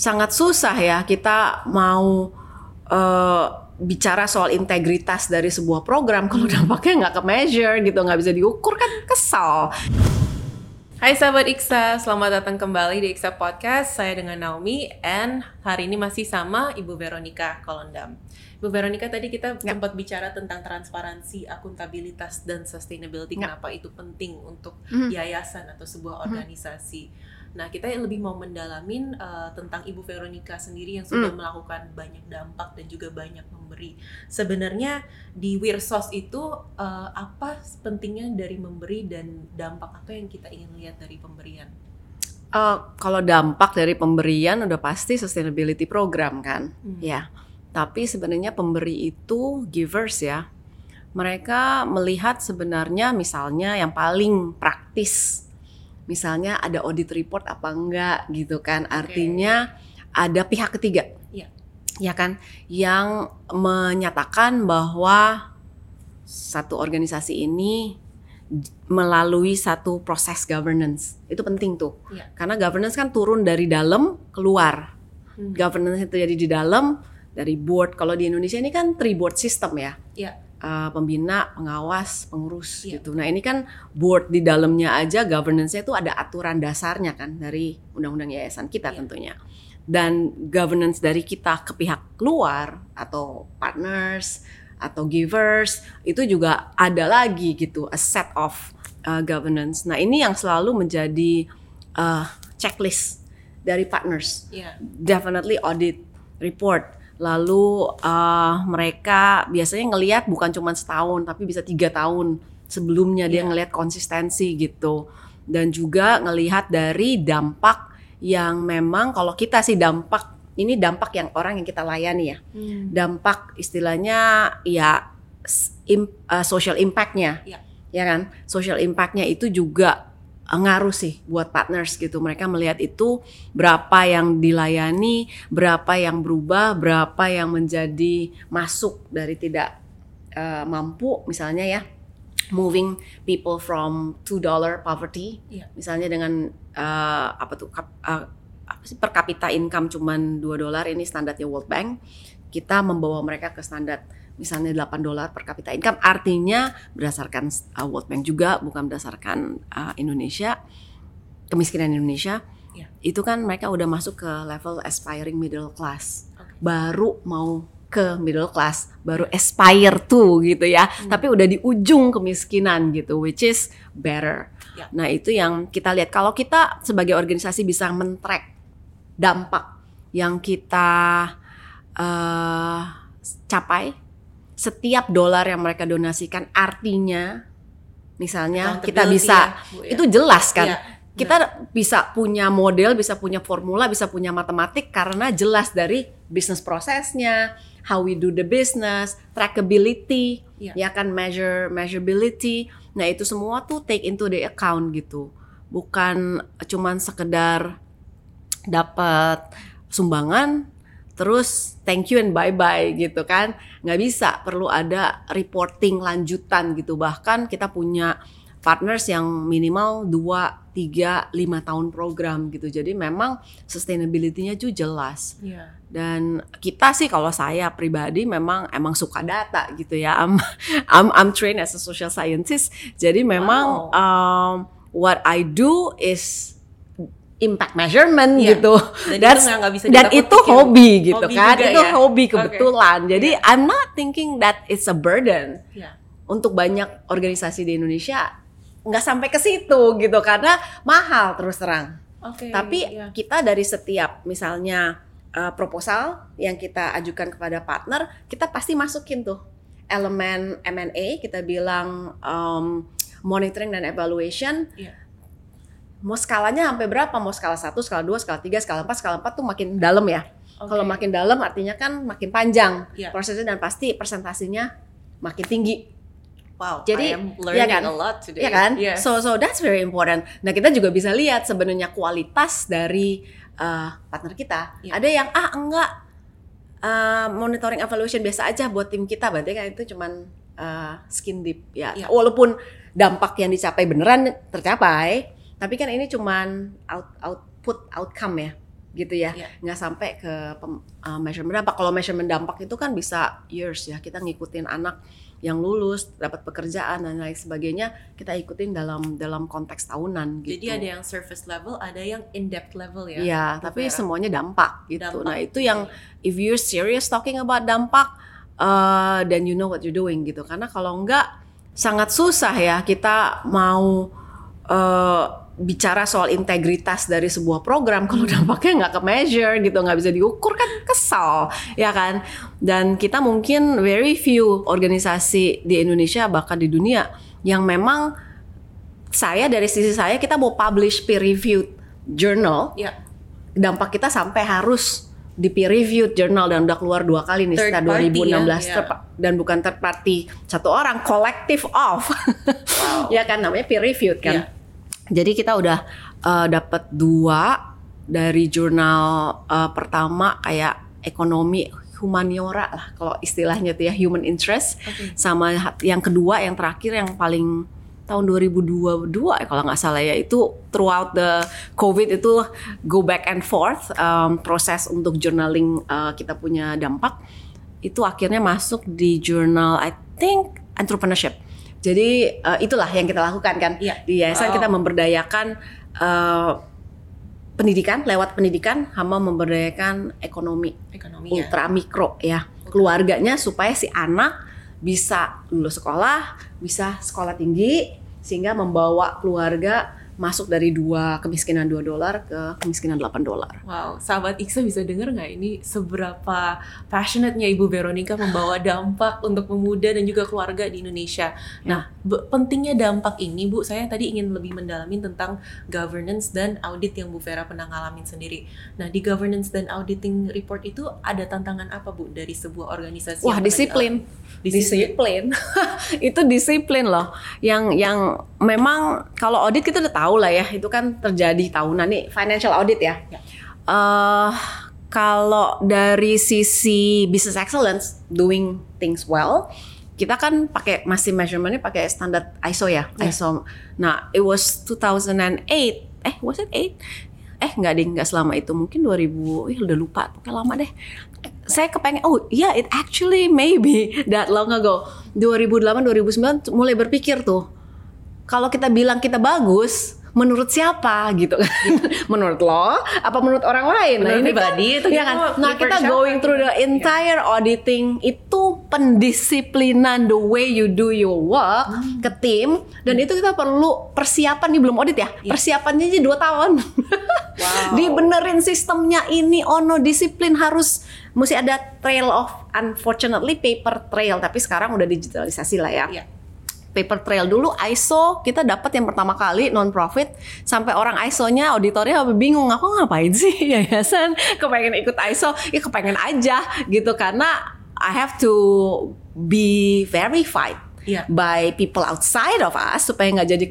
sangat susah ya kita mau uh, bicara soal integritas dari sebuah program kalau dampaknya nggak ke measure gitu nggak bisa diukur kan kesal. Hai sahabat Iksa, selamat datang kembali di Iksa Podcast. Saya dengan Naomi and hari ini masih sama Ibu Veronica Kolondam. Ibu Veronica tadi kita ya. sempat bicara tentang transparansi, akuntabilitas dan sustainability. Ya. Kenapa itu penting untuk mm. yayasan atau sebuah organisasi. Mm. Nah, kita yang lebih mau mendalamin uh, tentang Ibu Veronica sendiri yang sudah mm. melakukan banyak dampak dan juga banyak memberi. Sebenarnya di Wirsos itu uh, apa pentingnya dari memberi dan dampak apa yang kita ingin lihat dari pemberian? Uh, kalau dampak dari pemberian udah pasti sustainability program kan, mm. ya. Tapi sebenarnya pemberi itu givers ya. Mereka melihat sebenarnya misalnya yang paling praktis misalnya ada audit report apa enggak gitu kan. Artinya ada pihak ketiga. Ya. ya kan? Yang menyatakan bahwa satu organisasi ini melalui satu proses governance. Itu penting tuh. Ya. karena governance kan turun dari dalam keluar. Hmm. governance itu jadi di dalam dari board. Kalau di Indonesia ini kan three board system ya, ya uh, pembina, pengawas, pengurus yeah. gitu. Nah ini kan board di dalamnya aja governance-nya itu ada aturan dasarnya kan dari undang-undang yayasan kita yeah. tentunya. Dan governance dari kita ke pihak luar atau partners atau givers itu juga ada lagi gitu a set of uh, governance. Nah ini yang selalu menjadi uh, checklist dari partners. Yeah. Definitely audit report lalu uh, mereka biasanya ngelihat bukan cuma setahun tapi bisa tiga tahun sebelumnya yeah. dia iya. ngelihat konsistensi gitu dan juga ngelihat dari dampak yang memang kalau kita sih dampak ini dampak yang orang yang kita layani ya hmm. dampak istilahnya ya im, uh, social impactnya yeah. ya kan social impactnya itu juga ngaruh sih buat partners gitu. Mereka melihat itu berapa yang dilayani, berapa yang berubah, berapa yang menjadi masuk dari tidak uh, mampu misalnya ya moving people from two dollar poverty yeah. misalnya dengan uh, apa tuh kap, uh, per kapita income cuman 2 dolar ini standarnya World Bank kita membawa mereka ke standar misalnya 8 dolar per kapita income artinya berdasarkan uh, World Bank juga bukan berdasarkan uh, Indonesia kemiskinan Indonesia yeah. itu kan mereka udah masuk ke level aspiring middle class okay. baru mau ke middle class baru aspire tuh gitu ya hmm. tapi udah di ujung kemiskinan gitu which is better yeah. nah itu yang kita lihat kalau kita sebagai organisasi bisa men-track dampak yang kita uh, capai setiap dolar yang mereka donasikan artinya misalnya kita bisa ya, Bu, ya. itu jelas kan? Ya, kita bisa punya model bisa punya formula bisa punya matematik karena jelas dari bisnis prosesnya how we do the business trackability ya, ya kan? Measure measurability. Nah itu semua tuh take into the account gitu. Bukan cuman sekedar dapat sumbangan terus thank you and bye bye gitu kan. Nggak bisa perlu ada reporting lanjutan gitu. Bahkan kita punya partners yang minimal 2, 3, 5 tahun program gitu. Jadi memang sustainability-nya juga jelas. Yeah. dan kita sih kalau saya pribadi memang emang suka data gitu ya. I'm I'm, I'm trained as a social scientist. Jadi memang wow. um, what I do is impact measurement yeah. gitu. Dan itu gak bisa dan itu hobi gitu hobi kan. Itu ya? hobi kebetulan. Okay. Jadi yeah. I'm not thinking that it's a burden. Yeah. Untuk banyak organisasi di Indonesia nggak sampai ke situ gitu karena mahal terus terang. Okay, Tapi yeah. kita dari setiap misalnya uh, proposal yang kita ajukan kepada partner, kita pasti masukin tuh elemen M&A, kita bilang um, monitoring dan evaluation. Yeah mau skalanya sampai berapa? Mau skala 1, skala 2, skala 3, skala 4, skala 4 tuh makin dalam ya. Okay. Kalau makin dalam artinya kan makin panjang yeah. prosesnya dan pasti presentasinya makin tinggi. Wow, jadi ya kan, a lot today. Ya kan, yes. so so that's very important. Nah kita juga bisa lihat sebenarnya kualitas dari uh, partner kita. Yeah. Ada yang ah enggak uh, monitoring evaluation biasa aja buat tim kita, berarti kan itu cuman uh, skin deep ya. Yeah. Walaupun dampak yang dicapai beneran tercapai, tapi kan ini cuman out, output outcome ya. gitu ya Iya. nggak sampai ke pem- uh, measurement dampak kalau measurement dampak itu kan bisa years ya kita ngikutin anak yang lulus dapat pekerjaan dan lain sebagainya kita ikutin dalam dalam konteks tahunan gitu Jadi ada yang surface level, ada yang in depth level ya. Iya, tapi Vera. semuanya dampak gitu. Dampak, Nah, itu yang if you're serious talking about dampak, uh, then you know what you're doing gitu. Karena kalau enggak sangat susah ya kita mau uh, bicara soal integritas dari sebuah program kalau dampaknya nggak ke measure gitu, nggak bisa diukur kan kesal, ya kan? Dan kita mungkin very few organisasi di Indonesia bahkan di dunia yang memang saya dari sisi saya kita mau publish peer reviewed journal Ya. dampak kita sampai harus di peer reviewed journal dan udah keluar dua kali nih setelah party 2016 ya, ter- dan bukan third party satu orang collective of ya kan namanya peer reviewed kan Iya. Jadi kita udah uh, dapat dua dari jurnal uh, pertama kayak ekonomi humaniora lah kalau istilahnya tuh ya human interest Oke. sama yang kedua yang terakhir yang paling tahun 2022 ya kalau nggak salah ya itu throughout the COVID itu go back and forth um, proses untuk journaling uh, kita punya dampak itu akhirnya masuk di jurnal I think entrepreneurship. Jadi uh, itulah yang kita lakukan kan Iya. di yayasan Wow. kita memberdayakan uh, pendidikan lewat pendidikan sama memberdayakan ekonomi Ekonomi ya. ultra mikro ya keluarganya supaya si anak bisa lulus sekolah bisa sekolah tinggi sehingga membawa keluarga masuk dari dua kemiskinan 2 dolar ke kemiskinan 8 dolar. Wow, sahabat Iksa bisa dengar nggak ini seberapa passionate-nya Ibu Veronica membawa dampak untuk pemuda dan juga keluarga di Indonesia. Nah, be- pentingnya dampak ini, Bu, saya tadi ingin lebih mendalamin tentang governance dan audit yang Bu Vera pernah ngalamin sendiri. Nah, di governance dan auditing report itu ada tantangan apa, Bu, dari sebuah organisasi? Wah, disiplin. dialami? Disiplin. itu disiplin loh. Yang yang memang kalau audit kita udah tahu lah ya, itu kan terjadi tahunan nih financial audit ya. Ya. Eh, kalau dari sisi business excellence, doing things well, kita kan pakai masih measurementnya pakai standar ISO ya, Ya. ISO. Nah, it was 2008. Eh, was it 8? Eh, nggak deh, nggak selama itu. Mungkin 2000, ih udah lupa, pokoknya lama deh. Saya kepengen, oh yeah, it actually maybe that long ago. 2008, 2009 mulai berpikir tuh, kalau kita bilang kita bagus, menurut siapa gitu kan? menurut lo? Apa menurut orang lain? Menurut ini pribadi, kan, itu ya kan? Nah kita going through the entire auditing itu pendisiplinan the way you do your work Hmm. ke tim dan itu kita perlu persiapan nih belum audit ya Iya. persiapannya aja dua tahun Wow. dibenerin sistemnya ini ono disiplin harus mesti ada trail of unfortunately paper trail tapi sekarang udah digitalisasi lah ya Iya. Paper trail dulu ISO kita dapat yang pertama kali non profit sampai orang ISO-nya auditornya bingung aku ngapain sih yayasan? Kepengen ikut ISO ya kepengen aja gitu. Karena I have to be verified Iya. by people outside of us supaya nggak jadi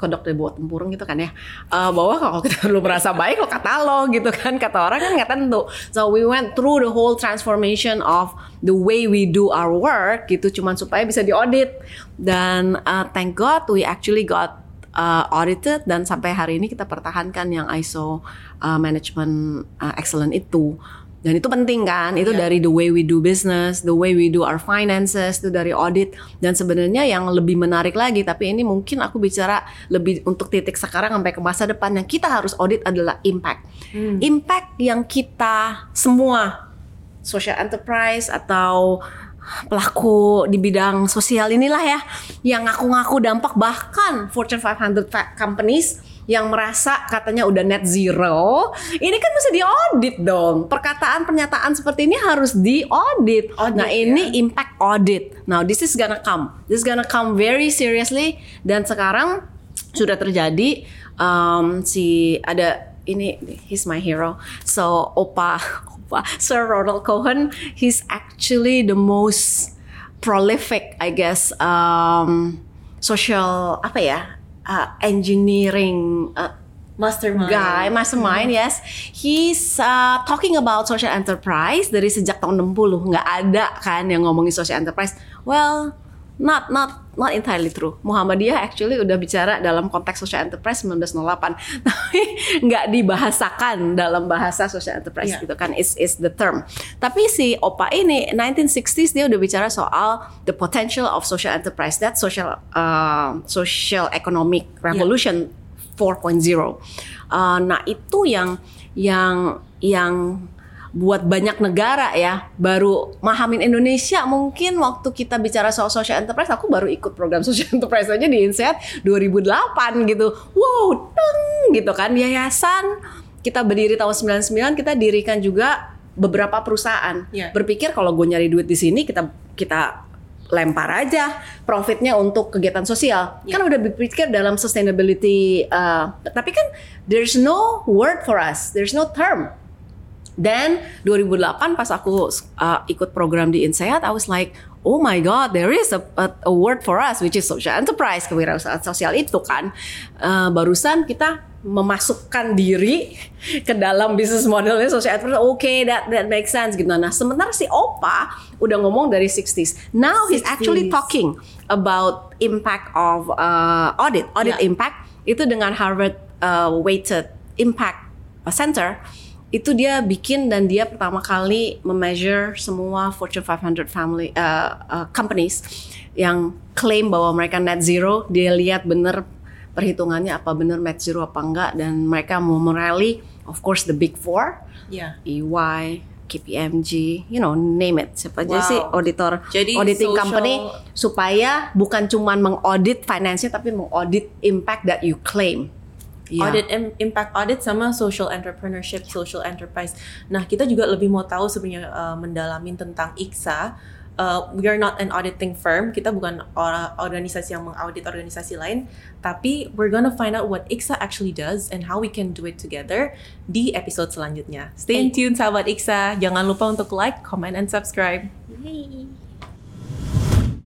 kodok dari bawah tempurung gitu kan ya. Eh, bahwa kalau kita belum merasa baik kok kata lo gitu kan. Kata orang kan nggak tentu. So we went through the whole transformation of the way we do our work gitu cuman supaya bisa diaudit. Dan uh, thank God we actually got uh, audited dan sampai hari ini kita pertahankan yang ISO uh, management uh, excellent itu dan itu penting kan itu Iya. dari the way we do business the way we do our finances itu dari audit dan sebenarnya yang lebih menarik lagi tapi ini mungkin aku bicara lebih untuk titik sekarang sampai ke masa depan yang kita harus audit adalah impact Hmm. impact yang kita semua social enterprise atau pelaku di bidang sosial inilah ya yang ngaku-ngaku dampak bahkan Fortune 500 fa- companies yang merasa katanya udah net zero ini kan mesti diaudit dong. Perkataan pernyataan seperti ini harus diaudit. Audit, nah ya. ini impact audit. Now this is gonna come. This is gonna come very seriously. Dan sekarang sudah terjadi um, si ada ini he's my hero. So opa opa Sir Ronald Cohen he's actually the most prolific I guess um, social apa ya uh, engineering uh, Mastermind. guy, mastermind, yes. He's uh, talking about social enterprise dari sejak tahun 60. Nggak ada kan yang ngomongin social enterprise. Well, not not not entirely true. Muhammadiyah actually udah bicara dalam konteks social enterprise 1908, tapi nggak dibahasakan dalam bahasa social enterprise Yeah. gitu kan. Is is the term. Tapi si Opa ini 1960s dia udah bicara soal the potential of social enterprise, that social uh, social economic revolution 4.0. Uh, nah itu yang yang yang buat banyak negara ya. Baru mahamin Indonesia mungkin waktu kita bicara soal social enterprise aku baru ikut program social enterprise aja di INSEAD 2008 gitu. Wow teng gitu kan. Yayasan kita berdiri tahun 99 kita dirikan juga beberapa perusahaan. Iya. berpikir kalau gue nyari duit di sini kita kita lempar aja profitnya untuk kegiatan sosial. Kan udah berpikir dalam sustainability uh, tapi kan there's no word for us there's no term dan 2008 pas aku uh, ikut program di INSEAD, I was like, oh my god, there is a, a, a word for us, which is social enterprise, kewirausahaan sosial itu kan. Uh, barusan kita memasukkan diri ke dalam bisnis modelnya social enterprise. Oke, okay, that that makes sense gitu. Nah, sementara si Opa udah ngomong dari 60s. Now he's actually 60s. talking about impact of uh, audit, audit Yeah. impact itu dengan Harvard uh, weighted impact center itu dia bikin dan dia pertama kali memeasure semua Fortune 500 family uh, uh, companies yang klaim bahwa mereka net zero dia lihat bener perhitungannya apa bener net zero apa enggak dan mereka mau merally of course the big four Ya. EY KPMG, you know, name it. Siapa aja Wow. sih auditor, Jadi auditing social- company supaya bukan cuman mengaudit finance tapi mengaudit impact that you claim. Iya. Audit im- impact audit sama social entrepreneurship, social enterprise. Nah, kita juga lebih mau tahu sebenarnya uh, mendalamin tentang IKSA. Uh, we are not an auditing firm. Kita bukan or- organisasi yang mengaudit organisasi lain, tapi we're gonna find out what IKSA actually does and how we can do it together di episode selanjutnya. Stay tuned sahabat IKSA. Jangan lupa untuk like, comment, and subscribe. Yay.